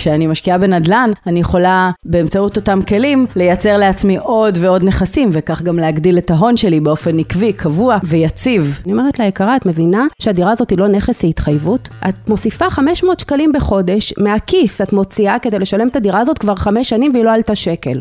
כשאני משקיעה בנדל"ן, אני יכולה באמצעות אותם כלים לייצר לעצמי עוד ועוד נכסים, וכך גם להגדיל את ההון שלי באופן עקבי, קבוע ויציב. אני אומרת לה, יקרה, את מבינה שהדירה הזאת היא לא נכס, היא התחייבות? את מוסיפה 500 שקלים בחודש מהכיס, את מוציאה כדי לשלם את הדירה הזאת כבר חמש שנים והיא לא עלתה שקל.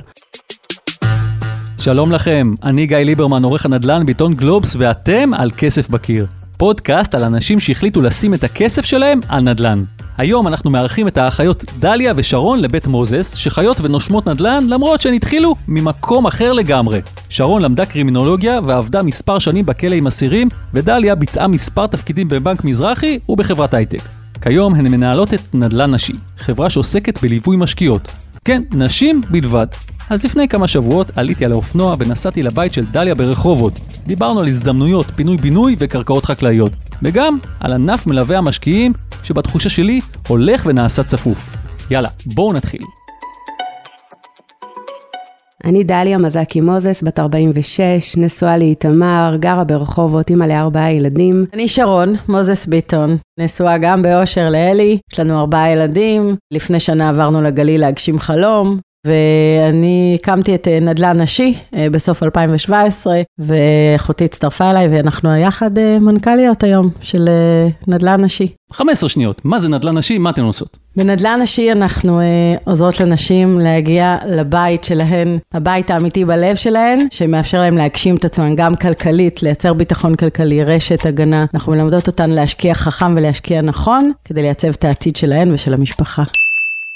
שלום לכם, אני גיא ליברמן, עורך הנדל"ן בעיתון גלובס, ואתם על כסף בקיר. פודקאסט על אנשים שהחליטו לשים את הכסף שלהם על נדל"ן. היום אנחנו מארחים את האחיות דליה ושרון לבית מוזס, שחיות ונושמות נדל"ן למרות שהן התחילו ממקום אחר לגמרי. שרון למדה קרימינולוגיה ועבדה מספר שנים בכלא עם אסירים, ודליה ביצעה מספר תפקידים בבנק מזרחי ובחברת הייטק. כיום הן מנהלות את נדל"ן נשי, חברה שעוסקת בליווי משקיעות. כן, נשים בלבד. אז לפני כמה שבועות עליתי על האופנוע ונסעתי לבית של דליה ברחובות. דיברנו על הזדמנויות, פינוי-בינוי וקרקעות חקלאיות. וגם על ענף מלווה המשקיעים, שבתחושה שלי הולך ונעשה צפוף. יאללה, בואו נתחיל. אני דליה מזקי מוזס, בת 46, נשואה לאיתמר, גרה ברחובות, אימא לארבעה ילדים. אני שרון מוזס ביטון, נשואה גם באושר לאלי, יש לנו ארבעה ילדים, לפני שנה עברנו לגליל להגשים חלום, ואני הקמתי את אה, נדל"ן נשי אה, בסוף 2017, ואחותי הצטרפה אליי, ואנחנו יחד אה, מנכ"ליות היום של נדל"ן נשי. 15 שניות, מה זה נדל"ן נשי? מה אתן עושות? בנדל"ן נשי אנחנו אה, עוזרות לנשים להגיע לבית שלהן, הבית האמיתי בלב שלהן, שמאפשר להן להגשים את עצמן גם כלכלית, לייצר ביטחון כלכלי, רשת הגנה. אנחנו מלמדות אותן להשקיע חכם ולהשקיע נכון, כדי לייצב את העתיד שלהן ושל המשפחה.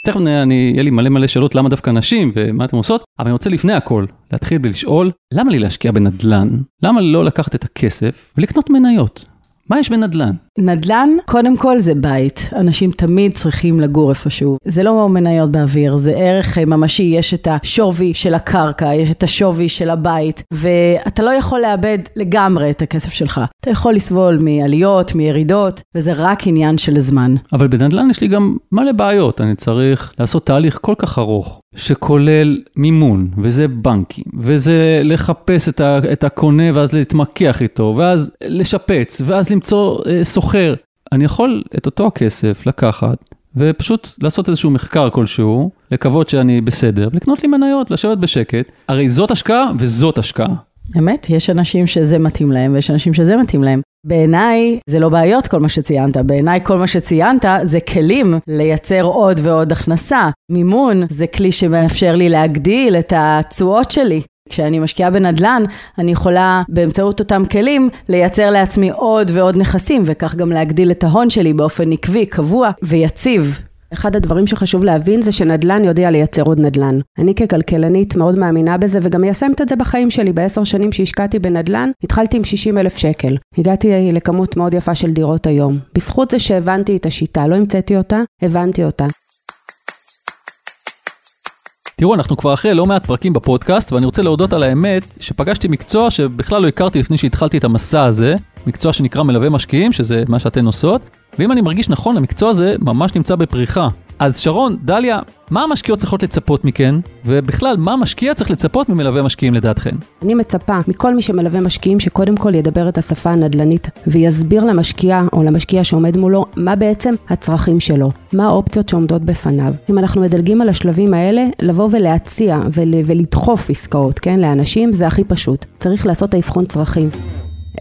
תכף אני, יהיה לי מלא מלא שאלות למה דווקא נשים ומה אתן עושות, אבל אני רוצה לפני הכל להתחיל בלשאול, למה לי להשקיע בנדל"ן? למה לא לקחת את הכסף ולקנות מניות? מה יש בנדל"ן? נדל"ן, קודם כל זה בית. אנשים תמיד צריכים לגור איפשהו. זה לא מניות באוויר, זה ערך ממשי. יש את השווי של הקרקע, יש את השווי של הבית, ואתה לא יכול לאבד לגמרי את הכסף שלך. אתה יכול לסבול מעליות, מירידות, וזה רק עניין של זמן. אבל בנדל"ן יש לי גם מלא בעיות. אני צריך לעשות תהליך כל כך ארוך. שכולל מימון, וזה בנקים, וזה לחפש את, ה, את הקונה ואז להתמקח איתו, ואז לשפץ, ואז למצוא אה, שוכר. אני יכול את אותו הכסף לקחת ופשוט לעשות איזשהו מחקר כלשהו, לקוות שאני בסדר, ולקנות לי מניות, לשבת בשקט. הרי זאת השקעה וזאת השקעה. באמת, יש אנשים שזה מתאים להם ויש אנשים שזה מתאים להם. בעיניי זה לא בעיות כל מה שציינת, בעיניי כל מה שציינת זה כלים לייצר עוד ועוד הכנסה. מימון זה כלי שמאפשר לי להגדיל את התשואות שלי. כשאני משקיעה בנדל"ן, אני יכולה באמצעות אותם כלים לייצר לעצמי עוד ועוד נכסים, וכך גם להגדיל את ההון שלי באופן עקבי, קבוע ויציב. אחד הדברים שחשוב להבין זה שנדל"ן יודע לייצר עוד נדל"ן. אני ככלכלנית מאוד מאמינה בזה וגם מיישמת את זה בחיים שלי. בעשר שנים שהשקעתי בנדל"ן, התחלתי עם 60 אלף שקל. הגעתי לכמות מאוד יפה של דירות היום. בזכות זה שהבנתי את השיטה, לא המצאתי אותה, הבנתי אותה. תראו, אנחנו כבר אחרי לא מעט פרקים בפודקאסט, ואני רוצה להודות על האמת שפגשתי מקצוע שבכלל לא הכרתי לפני שהתחלתי את המסע הזה, מקצוע שנקרא מלווה משקיעים, שזה מה שאתן עושות, ואם אני מרגיש נכון, המקצוע הזה ממש נמצא בפריחה. אז שרון, דליה, מה המשקיעות צריכות לצפות מכן, ובכלל, מה המשקיע צריך לצפות ממלווה משקיעים לדעתכן? אני מצפה מכל מי שמלווה משקיעים שקודם כל ידבר את השפה הנדל"נית ויסביר למשקיע או למשקיע שעומד מולו מה בעצם הצרכים שלו, מה האופציות שעומדות בפניו. אם אנחנו מדלגים על השלבים האלה, לבוא ולהציע ול, ולדחוף עסקאות, כן, לאנשים זה הכי פשוט. צריך לעשות האבחון צרכים.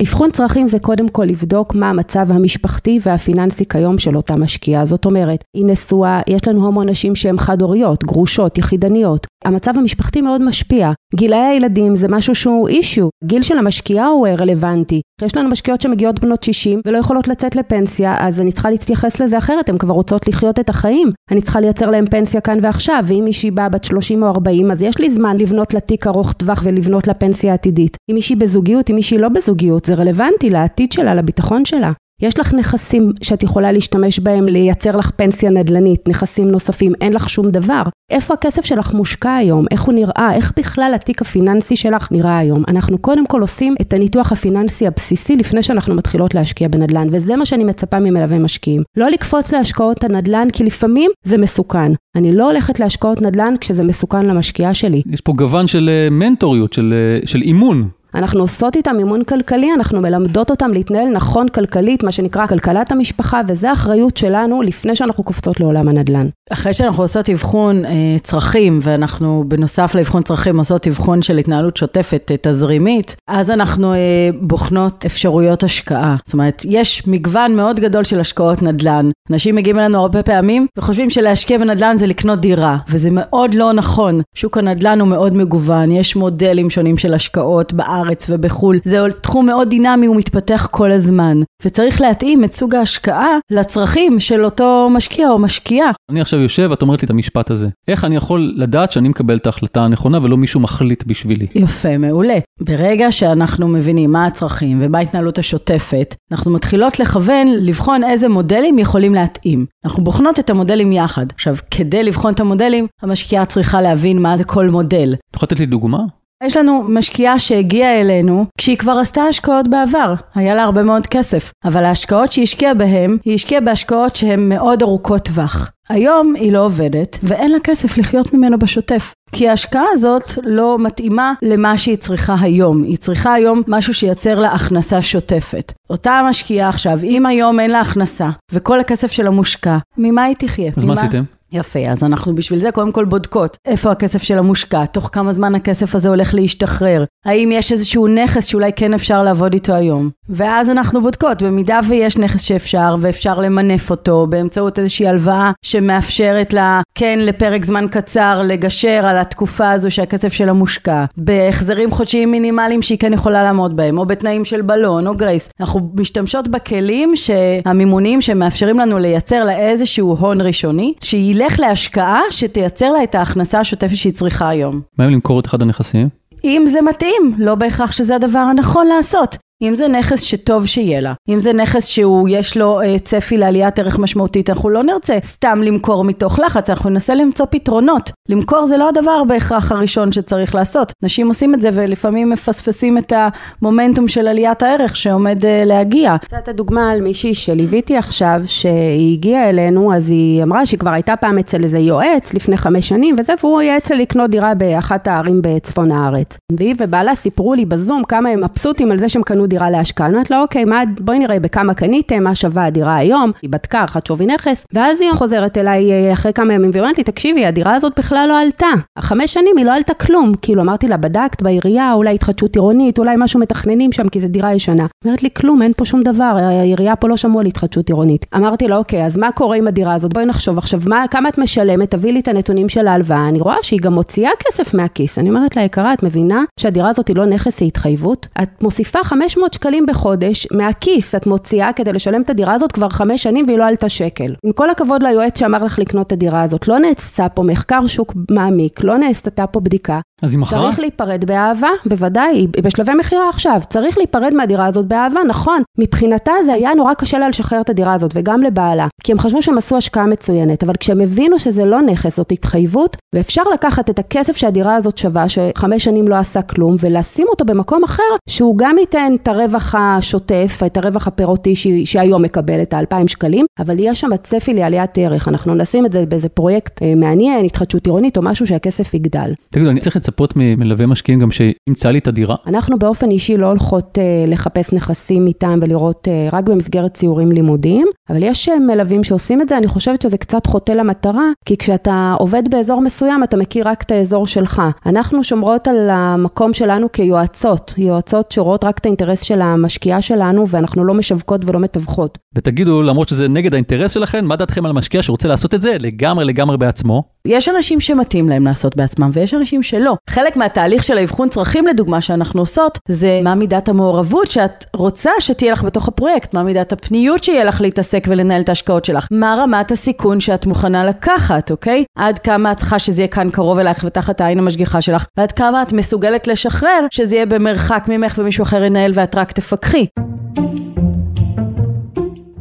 אבחון צרכים זה קודם כל לבדוק מה המצב המשפחתי והפיננסי כיום של אותה משקיעה. זאת אומרת, היא נשואה, יש לנו המון נשים שהן חד-הוריות, גרושות, יחידניות. המצב המשפחתי מאוד משפיע. גילאי הילדים זה משהו שהוא אישיו. גיל של המשקיעה הוא רלוונטי. יש לנו משקיעות שמגיעות בנות 60 ולא יכולות לצאת לפנסיה, אז אני צריכה להתייחס לזה אחרת, הן כבר רוצות לחיות את החיים. אני צריכה לייצר להן פנסיה כאן ועכשיו, ואם מישהי באה בת 30 או 40, אז יש לי זמן לבנות לה תיק ארוך טווח ולבנות לה פנסיה עתידית. אם מישהי בזוגיות, אם מישהי לא בזוגיות, זה רלוונטי לעתיד שלה, לביטחון שלה. יש לך נכסים שאת יכולה להשתמש בהם לייצר לך פנסיה נדל"נית, נכסים נוספים, אין לך שום דבר. איפה הכסף שלך מושקע היום? איך הוא נראה? איך בכלל התיק הפיננסי שלך נראה היום? אנחנו קודם כל עושים את הניתוח הפיננסי הבסיסי לפני שאנחנו מתחילות להשקיע בנדל"ן, וזה מה שאני מצפה ממלווה משקיעים. לא לקפוץ להשקעות הנדל"ן, כי לפעמים זה מסוכן. אני לא הולכת להשקעות נדל"ן כשזה מסוכן למשקיעה שלי. יש פה גוון של אה, מנטוריות, של, אה, של אימון. אנחנו עושות איתם אימון כלכלי, אנחנו מלמדות אותם להתנהל נכון כלכלית, מה שנקרא כלכלת המשפחה, וזה אחריות שלנו לפני שאנחנו קופצות לעולם הנדל"ן. אחרי שאנחנו עושות אבחון אה, צרכים, ואנחנו בנוסף לאבחון צרכים עושות אבחון של התנהלות שוטפת אה, תזרימית, אז אנחנו אה, בוחנות אפשרויות השקעה. זאת אומרת, יש מגוון מאוד גדול של השקעות נדל"ן. אנשים מגיעים אלינו הרבה פעמים וחושבים שלהשקיע בנדל"ן זה לקנות דירה, וזה מאוד לא נכון. שוק הנדל"ן הוא מאוד מגוון, יש מודלים שונים של השקעות בארץ ובחו"ל. זה תחום מאוד דינמי, הוא מתפתח כל הזמן. וצריך להתאים את סוג ההשקעה לצרכים של אותו משקיע או משקיעה. אני עכשיו יושב, את אומרת לי את המשפט הזה. איך אני יכול לדעת שאני מקבל את ההחלטה הנכונה ולא מישהו מחליט בשבילי? יפה, מעולה. ברגע שאנחנו מבינים מה הצרכים ומה ההתנהלות השוטפת, אנחנו מתחילות לכוון, לבחון איזה מודלים יכולים להתאים. אנחנו בוחנות את המודלים יחד. עכשיו, כדי לבחון את המודלים, המשקיעה צריכה להבין מה זה כל מודל. את יכולה לתת לי דוגמה? יש לנו משקיעה שהגיעה אלינו כשהיא כבר עשתה השקעות בעבר, היה לה הרבה מאוד כסף, אבל ההשקעות שהיא השקיעה בהן, היא השקיעה בהשקעות שהן מאוד ארוכות טווח. היום היא לא עובדת ואין לה כסף לחיות ממנו בשוטף. כי ההשקעה הזאת לא מתאימה למה שהיא צריכה היום. היא צריכה היום משהו שייצר לה הכנסה שוטפת. אותה משקיעה עכשיו, אם היום אין לה הכנסה וכל הכסף שלה מושקע, ממה היא תחיה? אז מה עשיתם? יפה, אז אנחנו בשביל זה קודם כל בודקות איפה הכסף שלה מושקע, תוך כמה זמן הכסף הזה הולך להשתחרר, האם יש איזשהו נכס שאולי כן אפשר לעבוד איתו היום. ואז אנחנו בודקות, במידה ויש נכס שאפשר ואפשר למנף אותו באמצעות איזושהי הלוואה שמאפשרת לה, כן לפרק זמן קצר, לגשר על התקופה הזו שהכסף שלה מושקע, בהחזרים חודשיים מינימליים שהיא כן יכולה לעמוד בהם, או בתנאים של בלון או גרייס. אנחנו משתמשות בכלים שהמימוניים שמאפשרים לנו לייצר לה איזשהו הון ראשוני, שהיא ילך להשקעה שתייצר לה את ההכנסה השוטפת שהיא צריכה היום. מה אם למכור את אחד הנכסים? אם זה מתאים, לא בהכרח שזה הדבר הנכון לעשות. אם זה נכס שטוב שיהיה לה, אם זה נכס שהוא יש לו אה, צפי לעליית ערך משמעותית, אנחנו לא נרצה סתם למכור מתוך לחץ, אנחנו ננסה למצוא פתרונות. למכור זה לא הדבר בהכרח הראשון שצריך לעשות. נשים עושים את זה ולפעמים מפספסים את המומנטום של עליית הערך שעומד אה, להגיע. קצת הדוגמה על מישהי שליוויתי עכשיו, שהיא הגיעה אלינו, אז היא אמרה שהיא כבר הייתה פעם אצל איזה יועץ לפני חמש שנים, וזה, והוא ייעץ לה לקנות דירה באחת הערים בצפון הארץ. והיא ובעלה סיפרו לי בזום כמה הם מבסוטים על זה שהם קנו דירה להשקעה. אני אומרת לה, אוקיי, מה, בואי נראה בכמה קניתם, מה שווה הדירה היום. היא בדקה הערכת שווי נכס, ואז היא חוזרת אליי אה, אחרי כמה ימים ואומרת לי, תקשיבי, הדירה הזאת בכלל לא עלתה. החמש שנים היא לא עלתה כלום. כאילו, אמרתי לה, בדקת בעירייה, אולי התחדשות עירונית, אולי משהו מתכננים שם, כי זו דירה ישנה. אומרת לי, כלום, אין פה שום דבר, העירייה פה לא שמעו על התחדשות עירונית. אמרתי לה, אוקיי, אז מה קורה עם הדירה הזאת? בואי נחשוב עכשיו, מה, כמה את משלמת? תביאי לי את הנתונים של ההלוואה. אני רואה שהיא גם מוציאה כסף מהכיס. אני אומרת לה, יקרה, את מבינה שהדירה הזאת היא לא נכס, היא התחייבות? את מוסיפה 500 שקלים בחודש מהכיס, את מוציאה כדי לשלם את הדירה הזאת כבר חמש שנים והיא לא עלתה שקל. עם כל הכבוד ליועץ שאמר לך לקנות את הדירה הזאת, לא נעשה פה מחקר שוק מעמיק, לא נעשתה פה בדיקה. אז היא מכרה? צריך להיפרד באהבה, בוודאי, היא בשלבי מכירה עכשיו. צריך להיפרד מהדירה הזאת באהבה, נכון. מבחינתה זה היה נורא קשה לה לשחרר את הדירה הזאת, וגם לבעלה. כי הם חשבו שהם עשו השקעה מצוינת, אבל כשהם הבינו שזה לא נכס, זאת התחייבות, ואפשר לקחת את הכסף שהדירה הזאת שווה, שחמש שנים לא עשה כלום, ולשים אותו במקום אחר, שהוא גם ייתן את הרווח השוטף, את הרווח הפירותי שהיום מקבל, את האלפיים שקלים, אבל יש שם צפי לעליית ערך. אנחנו נשים את זה באיזה פרויקט אה, מעניין, התחדשות עירונית, או משהו שהכסף יגדל. תגידו, אני צריך לצפות ממלווה משקיעים גם שימצא לי את הדירה? אנחנו באופן אישי לא הולכות uh, לחפש נכסים איתם ולראות uh, רק במסגרת ציורים לימודיים, אבל יש uh, מלווים שעושים את זה, אני חושבת שזה קצת חוטא למטרה, כי כשאתה עובד באזור מסוים, אתה מכיר רק את האזור שלך. אנחנו שומרות על המקום שלנו כיועצות, יועצות שרואות רק את האינטרס של המשקיעה שלנו, ואנחנו לא משווקות ולא מתווכות. ותגידו, למרות שזה נגד האינטרס שלכם, מה דעתכם על משקיע שרוצה לעשות את זה לגמרי לגמרי בעצמו? יש אנשים שמתאים להם לעשות בעצמם, ויש אנשים שלא. חלק מהתהליך של האבחון צרכים, לדוגמה, שאנחנו עושות, זה מה מידת המעורבות שאת רוצה שתהיה לך בתוך הפרויקט, מה מידת הפניות שיהיה לך להתעסק ולנהל את ההשקעות שלך, מה רמת הסיכון שאת מוכנה לקחת, אוקיי? עד כמה את צריכה שזה יהיה כאן קרוב אלייך ותחת העין המשגיחה שלך, ועד כמה את מסוגלת לשחרר שזה יהיה במרחק ממך ומישהו אחר ינהל ואת רק תפקחי.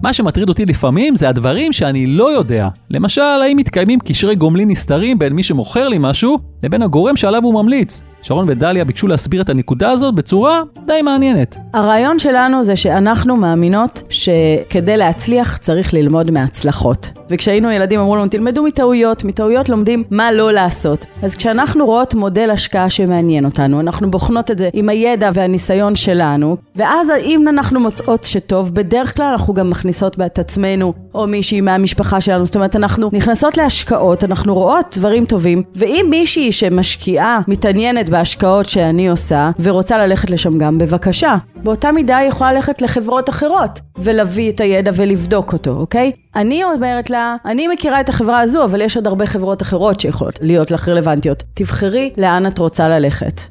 מה שמטריד אותי לפעמים זה הדברים שאני לא יודע. למשל, האם מתקיימים קשרי גומלין נסתרים בין מי שמוכר לי משהו לבין הגורם שעליו הוא ממליץ. שרון ודליה ביקשו להסביר את הנקודה הזאת בצורה די מעניינת. הרעיון שלנו זה שאנחנו מאמינות שכדי להצליח צריך ללמוד מהצלחות. וכשהיינו ילדים אמרו לנו, תלמדו מטעויות, מטעויות לומדים מה לא לעשות. אז כשאנחנו רואות מודל השקעה שמעניין אותנו, אנחנו בוחנות את זה עם הידע והניסיון שלנו, ואז אם אנחנו מוצאות שטוב, בדרך כלל אנחנו גם מכניסות את עצמנו, או מישהי מהמשפחה שלנו, זאת אומרת, אנחנו נכנסות להשקעות, אנחנו רואות דברים טובים, ואם מישהי שמשקיעה, מתעניינת בהשקעות שאני עושה, ורוצה ללכת לשם גם, בבקשה. באותה מידה היא יכולה ללכת לחברות אחרות, ולהביא את הידע ולבדוק אותו, אוקיי? אני אומרת לה, אני מכירה את החברה הזו, אבל יש עוד הרבה חברות אחרות שיכולות להיות לך רלוונטיות. תבחרי לאן את רוצה ללכת.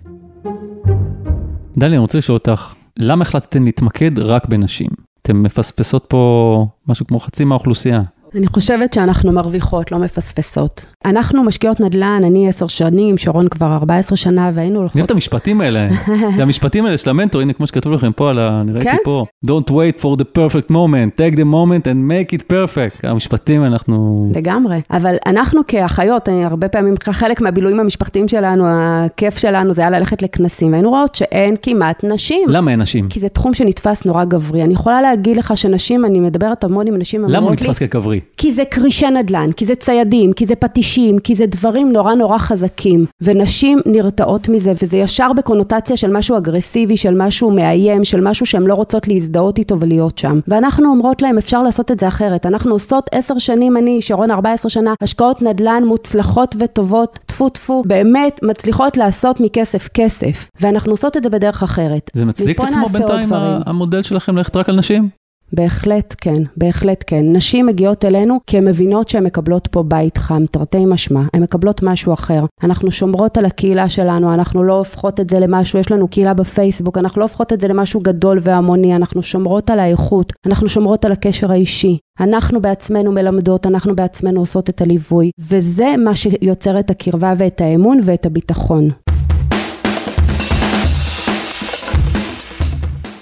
דליה, אני רוצה לשאול אותך, למה החלטתם להתמקד רק בנשים? אתן מפספסות פה משהו כמו חצי מהאוכלוסייה. אני חושבת שאנחנו מרוויחות, לא מפספסות. אנחנו משקיעות נדל"ן, אני עשר שנים, שרון כבר 14 שנה, והיינו אני הולכות... אוהב את המשפטים האלה, זה המשפטים האלה של המנטור, הנה כמו שכתוב לכם פה, על ה... אני ראיתי כן? פה, Don't wait for the perfect moment, take the moment and make it perfect. המשפטים אנחנו... לגמרי. אבל אנחנו כאחיות, אני הרבה פעמים, חלק מהבילויים המשפחתיים שלנו, הכיף שלנו זה היה ללכת לכנסים, והיינו רואות שאין כמעט נשים. למה אין נשים? כי זה תחום שנתפס נורא גברי. אני יכולה להגיד לך שנשים, אני מדברת המון עם נשים, למה הוא נתפס כגברי? כי זה כרישי נדל"ן, כי זה ציידים, כי זה פטישים, כי זה דברים נורא נורא חזקים. ונשים נרתעות מזה, וזה ישר בקונוטציה של משהו אגרסיבי, של משהו מאיים, של משהו שהן לא רוצות להזדהות איתו ולהיות שם. ואנחנו אומרות להם, אפשר לעשות את זה אחרת. אנחנו עושות עשר שנים, אני, שרון 14 שנה, השקעות נדל"ן מוצלחות וטובות, טפו טפו, באמת מצליחות לעשות מכסף כסף. ואנחנו עושות את זה בדרך אחרת. זה מצדיק את עצמו בינתיים, המודל שלכם ללכת רק על נשים? בהחלט כן, בהחלט כן. נשים מגיעות אלינו כי הן מבינות שהן מקבלות פה בית חם, תרתי משמע, הן מקבלות משהו אחר. אנחנו שומרות על הקהילה שלנו, אנחנו לא הופכות את זה למשהו, יש לנו קהילה בפייסבוק, אנחנו לא הופכות את זה למשהו גדול והמוני, אנחנו שומרות על האיכות, אנחנו שומרות על הקשר האישי. אנחנו בעצמנו מלמדות, אנחנו בעצמנו עושות את הליווי, וזה מה שיוצר את הקרבה ואת האמון ואת הביטחון.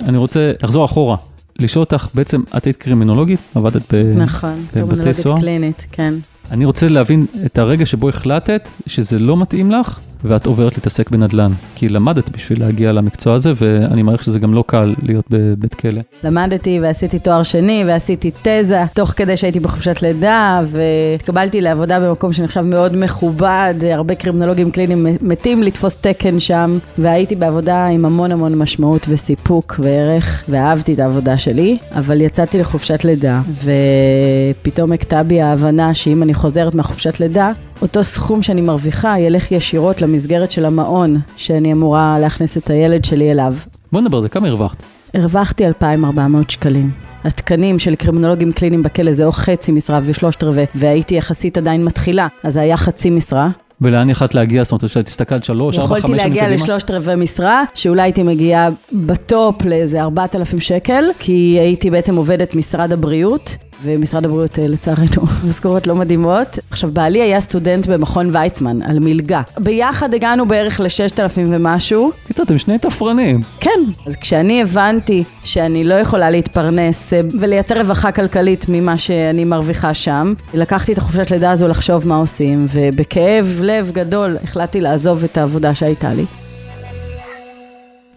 אני רוצה לחזור אחורה, לשאול אותך, בעצם את היית קרימינולוגית, עבדת ב... נכון, קרימינולוגית? קלינית, כן. אני רוצה להבין את הרגע שבו החלטת שזה לא מתאים לך, ואת עוברת להתעסק בנדל"ן. כי למדת בשביל להגיע למקצוע הזה, ואני מעריך שזה גם לא קל להיות בבית כלא. למדתי ועשיתי תואר שני ועשיתי תזה, תוך כדי שהייתי בחופשת לידה, והתקבלתי לעבודה במקום שנחשב מאוד מכובד, הרבה קרימינולוגים קליניים מתים לתפוס תקן שם, והייתי בעבודה עם המון המון משמעות וסיפוק וערך, ואהבתי את העבודה שלי, אבל יצאתי לחופשת לידה, ופתאום הכתה בי ההבנה שאם אני חוזרת מהחופשת לידה, אותו סכום שאני מרוויחה ילך ישירות למסגרת של המעון שאני אמורה להכניס את הילד שלי אליו. בוא נדבר על זה, כמה הרווחת? הרווחתי 2,400 שקלים. התקנים של קרימינולוגים קליניים בכלא זה או חצי משרה ושלושת רבעי, והייתי יחסית עדיין מתחילה, אז זה היה חצי משרה. ולאן יכלת להגיע? זאת אומרת, כשאת הסתכלת שלוש, ארבע, חמש יכולתי שנים להגיע קדימה? לשלושת רבעי משרה, שאולי הייתי מגיעה בטופ לאיזה 4,000 שקל, כי הייתי בעצם עובדת משרד הבריאות. ומשרד הבריאות, אה, לצערנו, משכורות לא מדהימות. עכשיו, בעלי היה סטודנט במכון ויצמן, על מלגה. ביחד הגענו בערך ל-6,000 ומשהו, קיצר, אתם שני תפרנים. כן. אז כשאני הבנתי שאני לא יכולה להתפרנס אה, ולייצר רווחה כלכלית ממה שאני מרוויחה שם, לקחתי את החופשת לידה הזו לחשוב מה עושים, ובכאב לב גדול החלטתי לעזוב את העבודה שהייתה לי.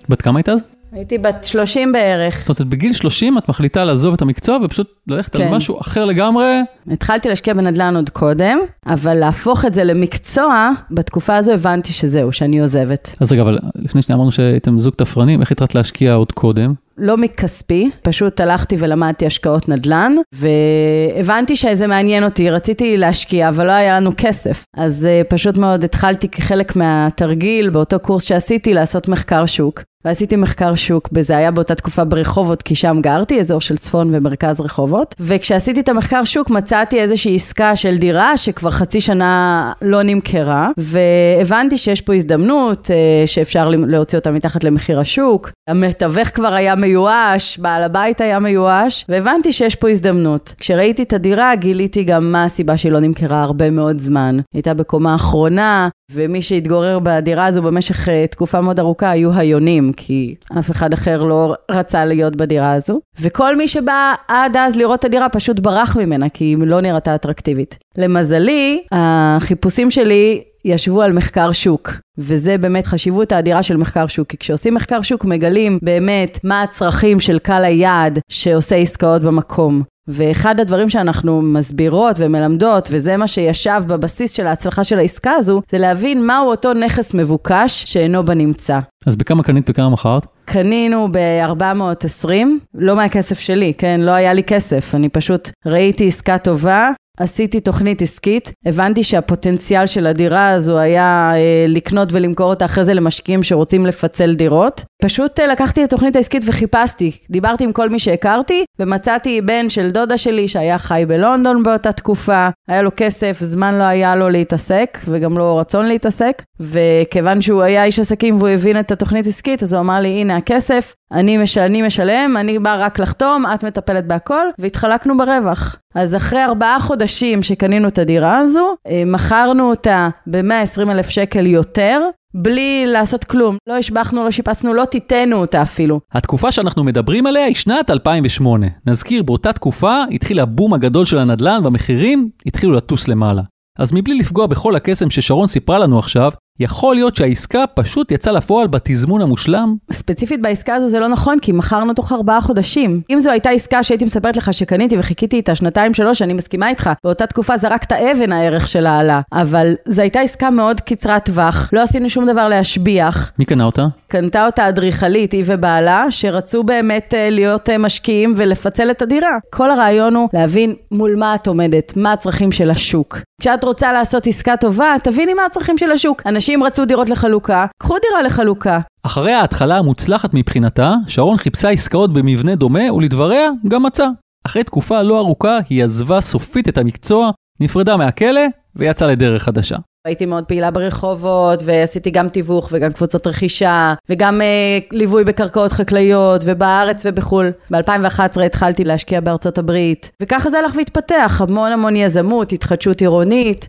בת כמה היית אז? הייתי בת 30 בערך. זאת אומרת, בגיל 30 את מחליטה לעזוב את המקצוע ופשוט ללכת על כן. משהו אחר לגמרי. התחלתי להשקיע בנדל"ן עוד קודם, אבל להפוך את זה למקצוע, בתקופה הזו הבנתי שזהו, שאני עוזבת. אז רגע, אבל לפני שניה אמרנו שהייתם זוג תפרנים, איך התחלת להשקיע עוד קודם? לא מכספי, פשוט הלכתי ולמדתי השקעות נדל"ן, והבנתי שזה מעניין אותי, רציתי להשקיע, אבל לא היה לנו כסף. אז uh, פשוט מאוד התחלתי כחלק מהתרגיל, באותו קורס שעשיתי, לעשות מחקר שוק. ועשיתי מחקר שוק, וזה היה באותה תקופה ברחובות, כי שם גרתי, אזור של צפון ומרכז רחובות. וכשעשיתי את המחקר שוק, מצאתי איזושהי עסקה של דירה שכבר חצי שנה לא נמכרה, והבנתי שיש פה הזדמנות, אה, שאפשר להוציא אותה מתחת למחיר השוק. המתווך כבר היה מיואש, בעל הבית היה מיואש, והבנתי שיש פה הזדמנות. כשראיתי את הדירה, גיליתי גם מה הסיבה שהיא לא נמכרה הרבה מאוד זמן. היא הייתה בקומה האחרונה, ומי שהתגורר בדירה הזו במשך אה, תקופה מאוד ארוכה היו היונים, כי אף אחד אחר לא רצה להיות בדירה הזו. וכל מי שבא עד אז לראות את הדירה פשוט ברח ממנה, כי היא לא נראתה אטרקטיבית. למזלי, מבחינתי, החיפושים שלי ישבו על מחקר שוק, וזה באמת חשיבות האדירה של מחקר שוק, כי כשעושים מחקר שוק מגלים באמת מה הצרכים של קהל היעד שעושה עסקאות במקום. ואחד הדברים שאנחנו מסבירות ומלמדות, וזה מה שישב בבסיס של ההצלחה של העסקה הזו, זה להבין מהו אותו נכס מבוקש שאינו בנמצא. אז בכמה קנית, בכמה מכרת? קנינו ב-420, לא מהכסף שלי, כן? לא היה לי כסף, אני פשוט ראיתי עסקה טובה, עשיתי תוכנית עסקית, הבנתי שהפוטנציאל של הדירה הזו היה אה, לקנות ולמכור אותה אחרי זה למשקיעים שרוצים לפצל דירות. פשוט אה, לקחתי את התוכנית העסקית וחיפשתי, דיברתי עם כל מי שהכרתי, ומצאתי בן של דודה שלי שהיה חי בלונדון באותה תקופה, היה לו כסף, זמן לא היה לו להתעסק, וגם לא רצון להתעסק, וכיוון שהוא היה איש עסקים והוא הבין את התוכנית עסקית, אז הוא אמר לי, הנה הכסף, אני, מש... אני משלם, אני בא רק לחתום, את מטפלת בהכל, והתחלקנו ברווח. אז אחרי ארבעה חודשים שקנינו את הדירה הזו, אה, מכרנו אותה ב-120 אלף שקל יותר, בלי לעשות כלום. לא השבחנו, לא שיפצנו, לא טיטנו אותה אפילו. התקופה שאנחנו מדברים עליה היא שנת 2008. נזכיר, באותה תקופה התחיל הבום הגדול של הנדל"ן והמחירים התחילו לטוס למעלה. אז מבלי לפגוע בכל הקסם ששרון סיפרה לנו עכשיו, יכול להיות שהעסקה פשוט יצאה לפועל בתזמון המושלם? ספציפית בעסקה הזו זה לא נכון, כי מכרנו תוך ארבעה חודשים. אם זו הייתה עסקה שהייתי מספרת לך שקניתי וחיכיתי איתה שנתיים שלוש, אני מסכימה איתך. באותה תקופה זרקת אבן הערך שלה עלה. אבל זו הייתה עסקה מאוד קצרת טווח, לא עשינו שום דבר להשביח. מי קנה אותה? קנתה אותה אדריכלית, היא ובעלה, שרצו באמת uh, להיות uh, משקיעים ולפצל את הדירה. כל הרעיון הוא להבין מול מה את עומדת, מה הצרכים של השוק. כשאת רוצה לעשות עסקה טובה, תביני מה הצרכים של השוק. אנשים רצו דירות לחלוקה, קחו דירה לחלוקה. אחרי ההתחלה המוצלחת מבחינתה, שרון חיפשה עסקאות במבנה דומה, ולדבריה, גם מצאה. אחרי תקופה לא ארוכה, היא עזבה סופית את המקצוע, נפרדה מהכלא, ויצאה לדרך חדשה. הייתי מאוד פעילה ברחובות, ועשיתי גם תיווך וגם קבוצות רכישה, וגם אה, ליווי בקרקעות חקלאיות, ובארץ ובחו"ל. ב-2011 התחלתי להשקיע בארצות הברית, וככה זה הלך והתפתח, המון המון יזמות, התחדשות עירונית.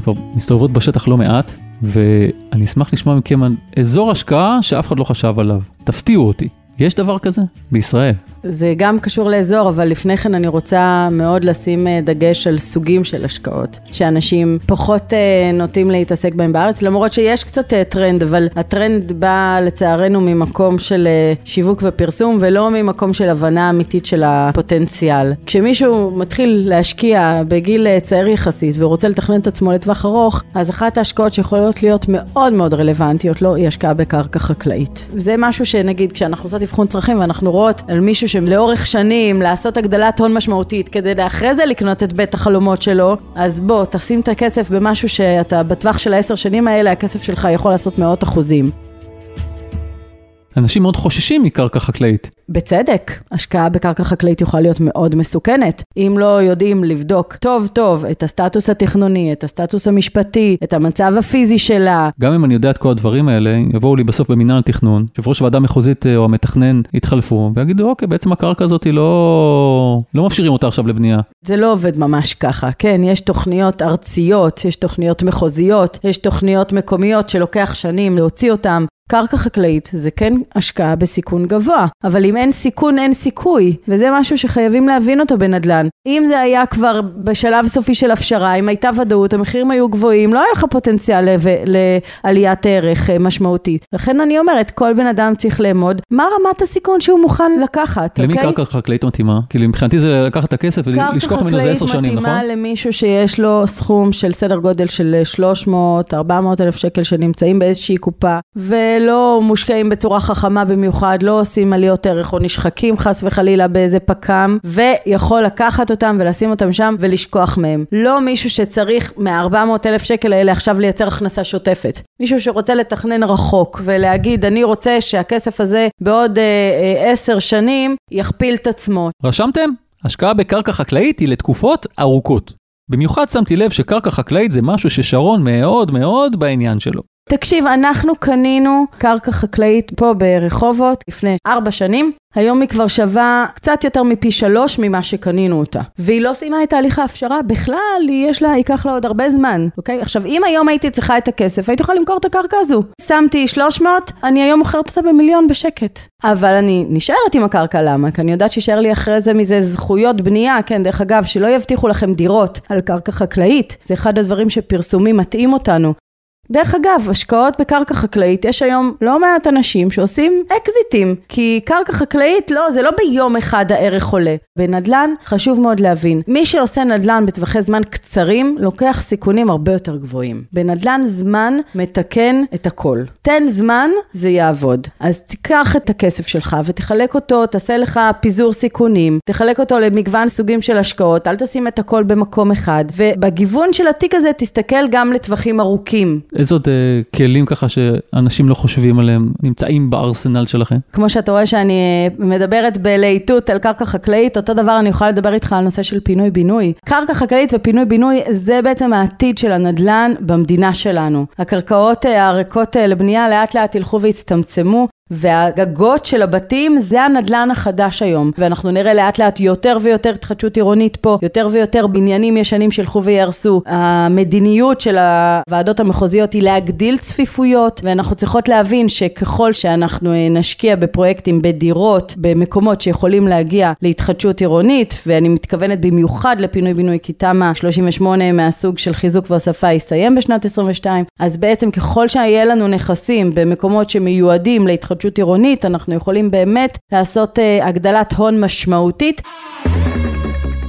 אתן כבר מסתובבות בשטח לא מעט, ואני אשמח לשמוע מכם על אזור השקעה שאף אחד לא חשב עליו. תפתיעו אותי. יש דבר כזה? בישראל. זה גם קשור לאזור, אבל לפני כן אני רוצה מאוד לשים אה, דגש על סוגים של השקעות, שאנשים פחות אה, נוטים להתעסק בהם בארץ, למרות שיש קצת אה, טרנד, אבל הטרנד בא לצערנו ממקום של שיווק ופרסום, ולא ממקום של הבנה אמיתית של הפוטנציאל. כשמישהו מתחיל להשקיע בגיל צעיר יחסית ורוצה לתכנן את עצמו לטווח ארוך, אז אחת ההשקעות שיכולות להיות מאוד מאוד רלוונטיות לו, לא, היא השקעה בקרקע חקלאית. זה משהו שנגיד, כשאנחנו עושות אבחון צרכים ואנחנו רואות על מישהו שלאורך שנים לעשות הגדלת הון משמעותית כדי לאחרי זה לקנות את בית החלומות שלו, אז בוא, תשים את הכסף במשהו שאתה בטווח של העשר שנים האלה, הכסף שלך יכול לעשות מאות אחוזים. אנשים מאוד חוששים מקרקע חקלאית. בצדק, השקעה בקרקע חקלאית יכולה להיות מאוד מסוכנת. אם לא יודעים לבדוק טוב טוב את הסטטוס התכנוני, את הסטטוס המשפטי, את המצב הפיזי שלה. גם אם אני יודע את כל הדברים האלה, יבואו לי בסוף במינהל תכנון, יושב ראש ועדה מחוזית אה, או המתכנן יתחלפו, ויגידו, אוקיי, בעצם הקרקע הזאת היא לא... לא מפשירים אותה עכשיו לבנייה. זה לא עובד ממש ככה, כן, יש תוכניות ארציות, יש תוכניות מחוזיות, יש תוכניות מקומיות שלוקח שנים להוציא אותן. קרקע חקלאית זה כן השקעה בסיכון גבוה, אבל אם אין סיכון אין סיכוי, וזה משהו שחייבים להבין אותו בנדל"ן. אם זה היה כבר בשלב סופי של הפשרה, אם הייתה ודאות, המחירים היו גבוהים, לא היה לך פוטנציאל לעליית ערך אה, משמעותית. לכן אני אומרת, כל בן אדם צריך לאמוד מה רמת הסיכון שהוא מוכן לקחת, למי אוקיי? קרקע חקלאית מתאימה? כאילו מבחינתי זה לקחת את הכסף ולשכוח ממנו איזה עשר שנים, נכון? קרקע חקלאית מתאימה למישהו שיש לו סכום של סדר גודל של 300-400 אלף שקל שנמצאים באיזושהי קופה, ולא מושקעים בצורה חכמה במיוחד, לא עושים עליות ערך או נשחקים חס וחלילה באיזה פק"ם, ויכול לקחת אותם ולשים אותם שם ולשכוח מהם. לא מישהו שצריך מה-400 אלף שקל האלה עכשיו לייצר הכנסה שוטפת. מישהו שרוצה לתכנן רחוק ולהגיד, אני רוצה שהכסף הזה בעוד אה, אה, עשר אה, שנים יכפיל את עצמו. רשמתם? השקעה בקרקע חקלאית היא לתקופות ארוכות. במיוחד שמתי לב שקרקע חקלאית זה משהו ששרון מאוד מאוד בעניין שלו. תקשיב, אנחנו קנינו קרקע חקלאית פה ברחובות לפני ארבע שנים. היום היא כבר שווה קצת יותר מפי שלוש ממה שקנינו אותה. והיא לא סיימה את תהליך ההפשרה, בכלל, יש לה, ייקח לה עוד הרבה זמן, אוקיי? עכשיו, אם היום הייתי צריכה את הכסף, הייתי יכולה למכור את הקרקע הזו. שמתי 300, אני היום מוכרת אותה במיליון בשקט. אבל אני נשארת עם הקרקע, למה? כי אני יודעת שישאר לי אחרי זה מזה זכויות בנייה, כן, דרך אגב, שלא יבטיחו לכם דירות על קרקע חקלאית. זה אחד הדברים שפרסומים מטעים אותנו. דרך אגב, השקעות בקרקע חקלאית, יש היום לא מעט אנשים שעושים אקזיטים, כי קרקע חקלאית, לא, זה לא ביום אחד הערך עולה. בנדל"ן, חשוב מאוד להבין, מי שעושה נדל"ן בטווחי זמן קצרים, לוקח סיכונים הרבה יותר גבוהים. בנדל"ן זמן מתקן את הכל. תן זמן, זה יעבוד. אז תיקח את הכסף שלך ותחלק אותו, תעשה לך פיזור סיכונים, תחלק אותו למגוון סוגים של השקעות, אל תשים את הכל במקום אחד, ובגיוון של התיק הזה תסתכל גם לטווחים ארוכים. איזה עוד אה, כלים ככה שאנשים לא חושבים עליהם נמצאים בארסנל שלכם? כמו שאתה רואה שאני אה, מדברת בלהיטות על קרקע חקלאית, אותו דבר אני יכולה לדבר איתך על נושא של פינוי-בינוי. קרקע חקלאית ופינוי-בינוי זה בעצם העתיד של הנדל"ן במדינה שלנו. הקרקעות אה, הריקות לבנייה לאט לאט ילכו ויצטמצמו. והגגות של הבתים זה הנדלן החדש היום. ואנחנו נראה לאט לאט יותר ויותר התחדשות עירונית פה יותר ויותר בניינים ישנים שילכו ויהרסו. המדיניות של הוועדות המחוזיות היא להגדיל צפיפויות ואנחנו צריכות להבין שככל שאנחנו אה, נשקיע בפרויקטים בדירות במקומות שיכולים להגיע להתחדשות עירונית ואני מתכוונת במיוחד לפינוי בינוי כי תמ"א 38 מהסוג של חיזוק והוספה יסתיים בשנת 22 אז בעצם ככל שיהיה לנו נכסים במקומות שמיועדים להתחדשות התחדשות עירונית, אנחנו יכולים באמת לעשות uh, הגדלת הון משמעותית.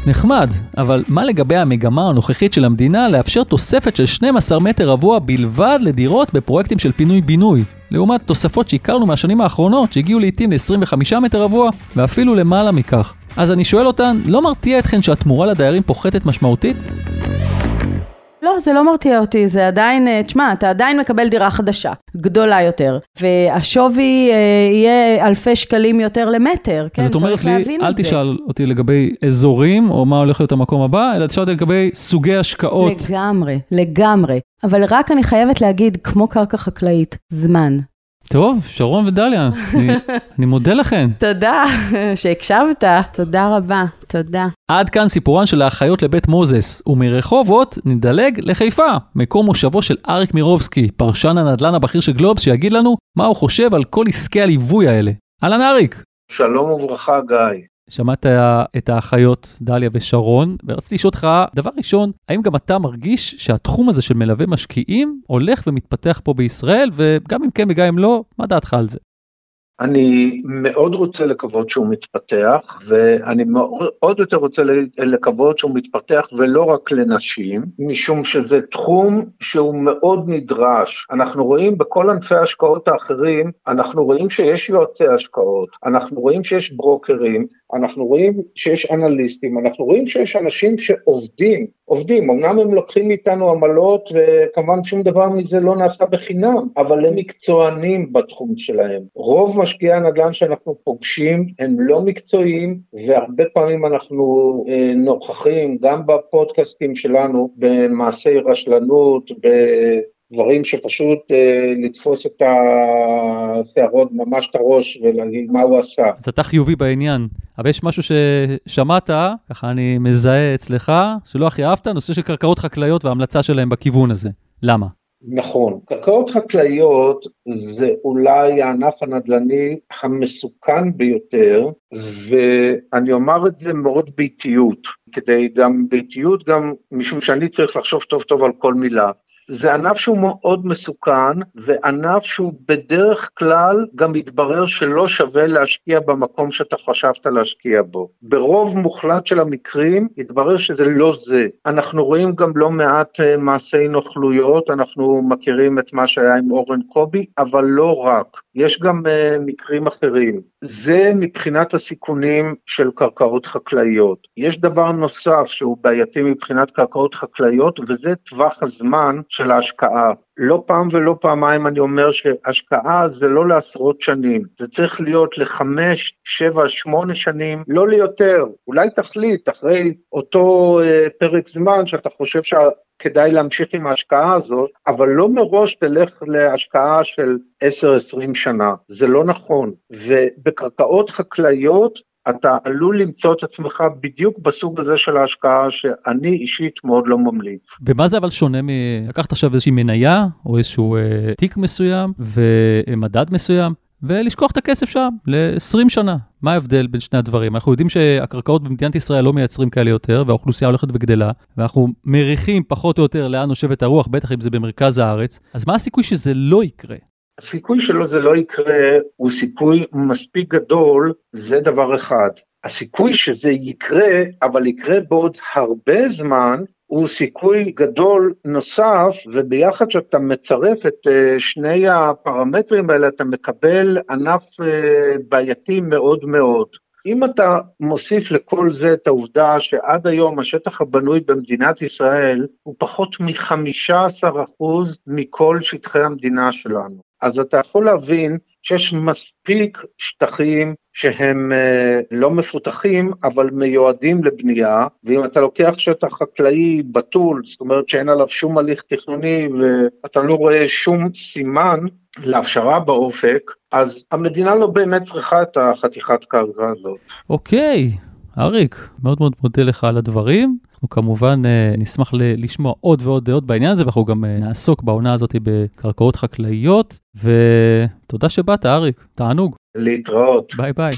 נחמד, אבל מה לגבי המגמה הנוכחית של המדינה לאפשר תוספת של 12 מטר רבוע בלבד לדירות בפרויקטים של פינוי-בינוי? לעומת תוספות שהכרנו מהשנים האחרונות שהגיעו לעיתים ל-25 מטר רבוע ואפילו למעלה מכך. אז אני שואל אותן, לא מרתיע אתכן שהתמורה לדיירים פוחתת משמעותית? לא, זה לא מרתיע אותי, זה עדיין, אה, תשמע, אתה עדיין מקבל דירה חדשה, גדולה יותר, והשווי אה, יהיה אלפי שקלים יותר למטר, כן? צריך להבין את זה. אז את אומרת לי, אל תשאל אותי לגבי אזורים, או מה הולך להיות המקום הבא, אלא תשאל אותי לגבי סוגי השקעות. לגמרי, לגמרי. אבל רק אני חייבת להגיד, כמו קרקע חקלאית, זמן. טוב, שרון ודליה, אני, אני מודה לכן. תודה שהקשבת. תודה רבה, תודה. עד כאן סיפורן של האחיות לבית מוזס, ומרחובות נדלג לחיפה, מקום מושבו של אריק מירובסקי, פרשן הנדל"ן הבכיר של גלובס, שיגיד לנו מה הוא חושב על כל עסקי הליווי האלה. אהלן אריק. שלום וברכה גיא. שמעת את האחיות דליה ושרון, ורציתי לשאול אותך, דבר ראשון, האם גם אתה מרגיש שהתחום הזה של מלווה משקיעים הולך ומתפתח פה בישראל, וגם אם כן וגם אם לא, מה דעתך על זה? אני מאוד רוצה לקוות שהוא מתפתח, ואני מאוד יותר רוצה לקוות שהוא מתפתח ולא רק לנשים, משום שזה תחום שהוא מאוד נדרש. אנחנו רואים בכל ענפי ההשקעות האחרים, אנחנו רואים שיש יועצי השקעות, אנחנו רואים שיש ברוקרים, אנחנו רואים שיש אנליסטים, אנחנו רואים שיש אנשים שעובדים עובדים, אמנם הם לוקחים מאיתנו עמלות וכמובן שום דבר מזה לא נעשה בחינם, אבל הם מקצוענים בתחום שלהם. רוב משקיעי הנדל"ן שאנחנו פוגשים הם לא מקצועיים והרבה פעמים אנחנו אה, נוכחים גם בפודקאסטים שלנו במעשי רשלנות, ב... דברים שפשוט אה, לתפוס את השערות, ממש את הראש ולהגיד מה הוא עשה. אז אתה חיובי בעניין, אבל יש משהו ששמעת, ככה אני מזהה אצלך, שלא הכי אהבת, נושא של קרקעות חקלאיות וההמלצה שלהם בכיוון הזה. למה? נכון, קרקעות חקלאיות זה אולי הענף הנדל"ני המסוכן ביותר, ואני אומר את זה מאוד באיטיות, כדי גם באיטיות, גם משום שאני צריך לחשוב טוב טוב על כל מילה. זה ענף שהוא מאוד מסוכן, וענף שהוא בדרך כלל גם מתברר שלא שווה להשקיע במקום שאתה חשבת להשקיע בו. ברוב מוחלט של המקרים התברר שזה לא זה. אנחנו רואים גם לא מעט אה, מעשי נוכלויות, אנחנו מכירים את מה שהיה עם אורן קובי, אבל לא רק. יש גם uh, מקרים אחרים. זה מבחינת הסיכונים של קרקעות חקלאיות. יש דבר נוסף שהוא בעייתי מבחינת קרקעות חקלאיות, וזה טווח הזמן של ההשקעה. לא פעם ולא פעמיים אני אומר שהשקעה זה לא לעשרות שנים, זה צריך להיות לחמש, שבע, שמונה שנים, לא ליותר. אולי תחליט אחרי אותו אה, פרק זמן שאתה חושב שה... כדאי להמשיך עם ההשקעה הזאת, אבל לא מראש תלך להשקעה של 10-20 שנה, זה לא נכון. ובקרקעות חקלאיות אתה עלול למצוא את עצמך בדיוק בסוג הזה של ההשקעה שאני אישית מאוד לא ממליץ. במה זה אבל שונה מ... לקחת עכשיו איזושהי מניה או איזשהו אה, תיק מסוים ומדד מסוים ולשכוח את הכסף שם ל-20 שנה. מה ההבדל בין שני הדברים? אנחנו יודעים שהקרקעות במדינת ישראל לא מייצרים כאלה יותר, והאוכלוסייה הולכת וגדלה, ואנחנו מריחים פחות או יותר לאן נושבת הרוח, בטח אם זה במרכז הארץ, אז מה הסיכוי שזה לא יקרה? הסיכוי שלו זה לא יקרה הוא סיכוי מספיק גדול, זה דבר אחד. הסיכוי שזה יקרה, אבל יקרה בעוד הרבה זמן, הוא סיכוי גדול נוסף, וביחד כשאתה מצרף את אה, שני הפרמטרים האלה, אתה מקבל ענף אה, בעייתי מאוד מאוד. אם אתה מוסיף לכל זה את העובדה שעד היום השטח הבנוי במדינת ישראל הוא פחות מ-15% מכל שטחי המדינה שלנו, אז אתה יכול להבין שיש מספיק שטחים שהם אה, לא מפותחים, אבל מיועדים לבנייה, ואם אתה לוקח שטח חקלאי בתול, זאת אומרת שאין עליו שום הליך תכנוני ואתה לא רואה שום סימן להפשרה באופק, אז המדינה לא באמת צריכה את החתיכת קרקע הזאת. אוקיי, אריק, מאוד מאוד מודה לך על הדברים. אנחנו כמובן אה, נשמח לשמוע עוד ועוד דעות בעניין הזה, ואנחנו גם אה, נעסוק בעונה הזאת בקרקעות חקלאיות, ותודה שבאת, אריק, תענוג. להתראות. ביי ביי.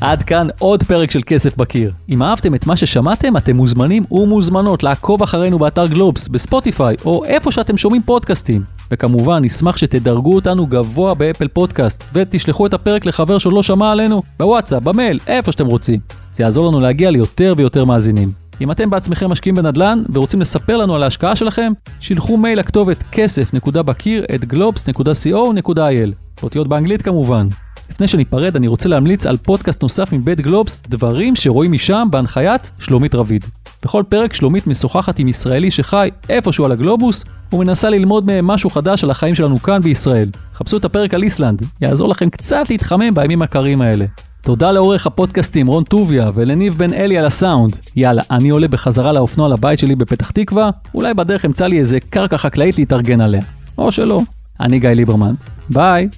עד כאן עוד פרק של כסף בקיר. אם אהבתם את מה ששמעתם, אתם מוזמנים ומוזמנות לעקוב אחרינו באתר גלובס, בספוטיפיי, או איפה שאתם שומעים פודקאסטים. וכמובן, נשמח שתדרגו אותנו גבוה באפל פודקאסט, ותשלחו את הפרק לחבר שעוד לא שמע עלינו, בוואטסאפ, במייל, איפה שאתם רוצים. זה יעזור לנו להגיע ליותר ויותר מאזינים. אם אתם בעצמכם משקיעים בנדל"ן ורוצים לספר לנו על ההשקעה שלכם, שילחו מייל לכתובת כסף.בקיר at globes.co.il. אותיות באנגלית כמובן. לפני שניפרד, אני רוצה להמליץ על פודקאסט נוסף מבית גלובס, דברים שרואים משם בהנחיית שלומית רביד. בכל פרק שלומית משוחחת עם ישראלי שחי איפשהו על הגלובוס, ומנסה ללמוד מהם משהו חדש על החיים שלנו כאן בישראל. חפשו את הפרק על איסלנד, יעזור לכם קצת להתחמם בימים הקרים האלה. תודה לעורך הפודקאסטים רון טוביה ולניב בן אלי על הסאונד. יאללה, אני עולה בחזרה לאופנוע לבית שלי בפתח תקווה, אולי בדרך אמצא לי איזה קרקע חקלאית להתארגן עליה. או שלא. אני גיא ליברמן. ביי.